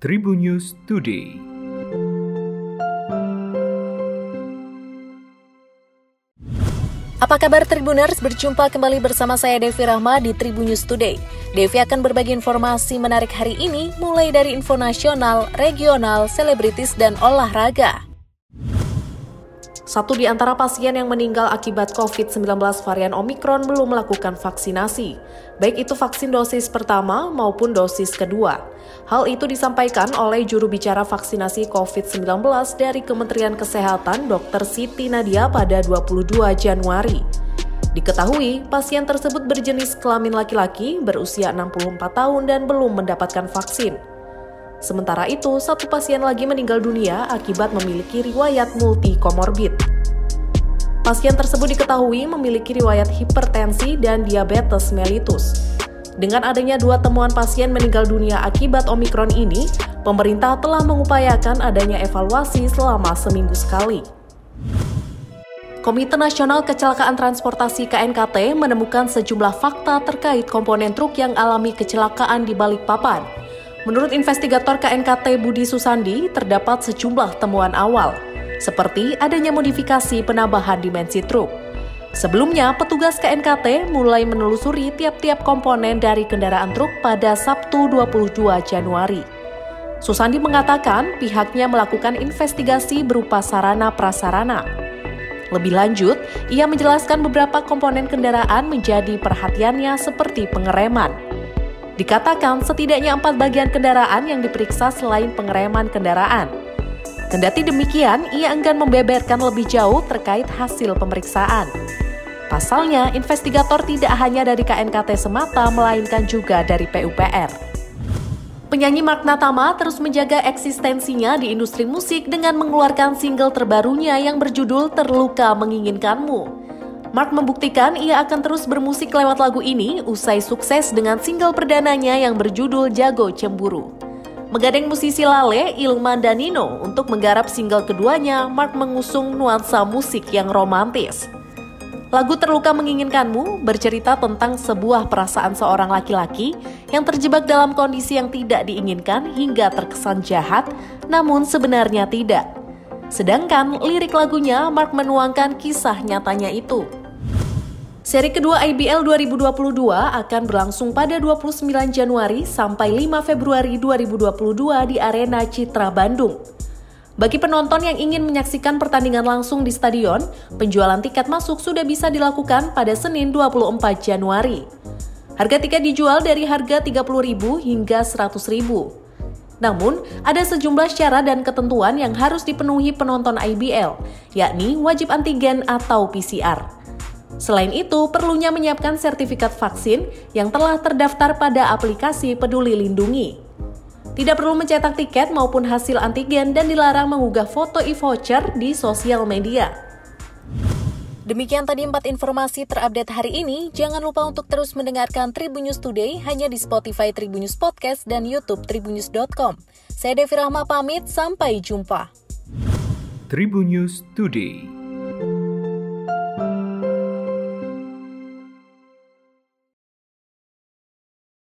Tribun News Today. Apa kabar Tribuners? Berjumpa kembali bersama saya Devi Rahma di Tribun News Today. Devi akan berbagi informasi menarik hari ini, mulai dari info nasional, regional, selebritis, dan olahraga. Satu di antara pasien yang meninggal akibat COVID-19 varian Omikron belum melakukan vaksinasi, baik itu vaksin dosis pertama maupun dosis kedua. Hal itu disampaikan oleh juru bicara vaksinasi COVID-19 dari Kementerian Kesehatan Dr. Siti Nadia pada 22 Januari. Diketahui, pasien tersebut berjenis kelamin laki-laki berusia 64 tahun dan belum mendapatkan vaksin. Sementara itu, satu pasien lagi meninggal dunia akibat memiliki riwayat multikomorbid. Pasien tersebut diketahui memiliki riwayat hipertensi dan diabetes mellitus. Dengan adanya dua temuan pasien meninggal dunia akibat Omikron ini, pemerintah telah mengupayakan adanya evaluasi selama seminggu sekali. Komite Nasional Kecelakaan Transportasi KNKT menemukan sejumlah fakta terkait komponen truk yang alami kecelakaan di Balikpapan. Menurut investigator KNKT Budi Susandi, terdapat sejumlah temuan awal, seperti adanya modifikasi penambahan dimensi truk. Sebelumnya, petugas KNKT mulai menelusuri tiap-tiap komponen dari kendaraan truk pada Sabtu 22 Januari. Susandi mengatakan pihaknya melakukan investigasi berupa sarana-prasarana. Lebih lanjut, ia menjelaskan beberapa komponen kendaraan menjadi perhatiannya seperti pengereman, Dikatakan setidaknya empat bagian kendaraan yang diperiksa selain pengereman kendaraan. Kendati demikian, ia enggan membeberkan lebih jauh terkait hasil pemeriksaan. Pasalnya, investigator tidak hanya dari KNKT semata, melainkan juga dari PUPR. Penyanyi Mark Natama terus menjaga eksistensinya di industri musik dengan mengeluarkan single terbarunya yang berjudul Terluka Menginginkanmu. Mark membuktikan ia akan terus bermusik lewat lagu ini usai sukses dengan single perdananya yang berjudul Jago Cemburu. Menggandeng musisi Lale, Ilman dan Nino untuk menggarap single keduanya, Mark mengusung nuansa musik yang romantis. Lagu Terluka Menginginkanmu bercerita tentang sebuah perasaan seorang laki-laki yang terjebak dalam kondisi yang tidak diinginkan hingga terkesan jahat, namun sebenarnya tidak. Sedangkan lirik lagunya Mark menuangkan kisah nyatanya itu. Seri kedua IBL 2022 akan berlangsung pada 29 Januari sampai 5 Februari 2022 di Arena Citra Bandung. Bagi penonton yang ingin menyaksikan pertandingan langsung di stadion, penjualan tiket masuk sudah bisa dilakukan pada Senin 24 Januari. Harga tiket dijual dari harga Rp30.000 hingga Rp100.000. Namun, ada sejumlah syarat dan ketentuan yang harus dipenuhi penonton IBL, yakni wajib antigen atau PCR. Selain itu, perlunya menyiapkan sertifikat vaksin yang telah terdaftar pada aplikasi Peduli Lindungi. Tidak perlu mencetak tiket maupun hasil antigen dan dilarang mengunggah foto e-voucher di sosial media. Demikian tadi empat informasi terupdate hari ini. Jangan lupa untuk terus mendengarkan Tribun News Today hanya di Spotify Tribun News Podcast dan YouTube tribunnews.com. Saya Devi Rahma pamit, sampai jumpa. Tribun News Today.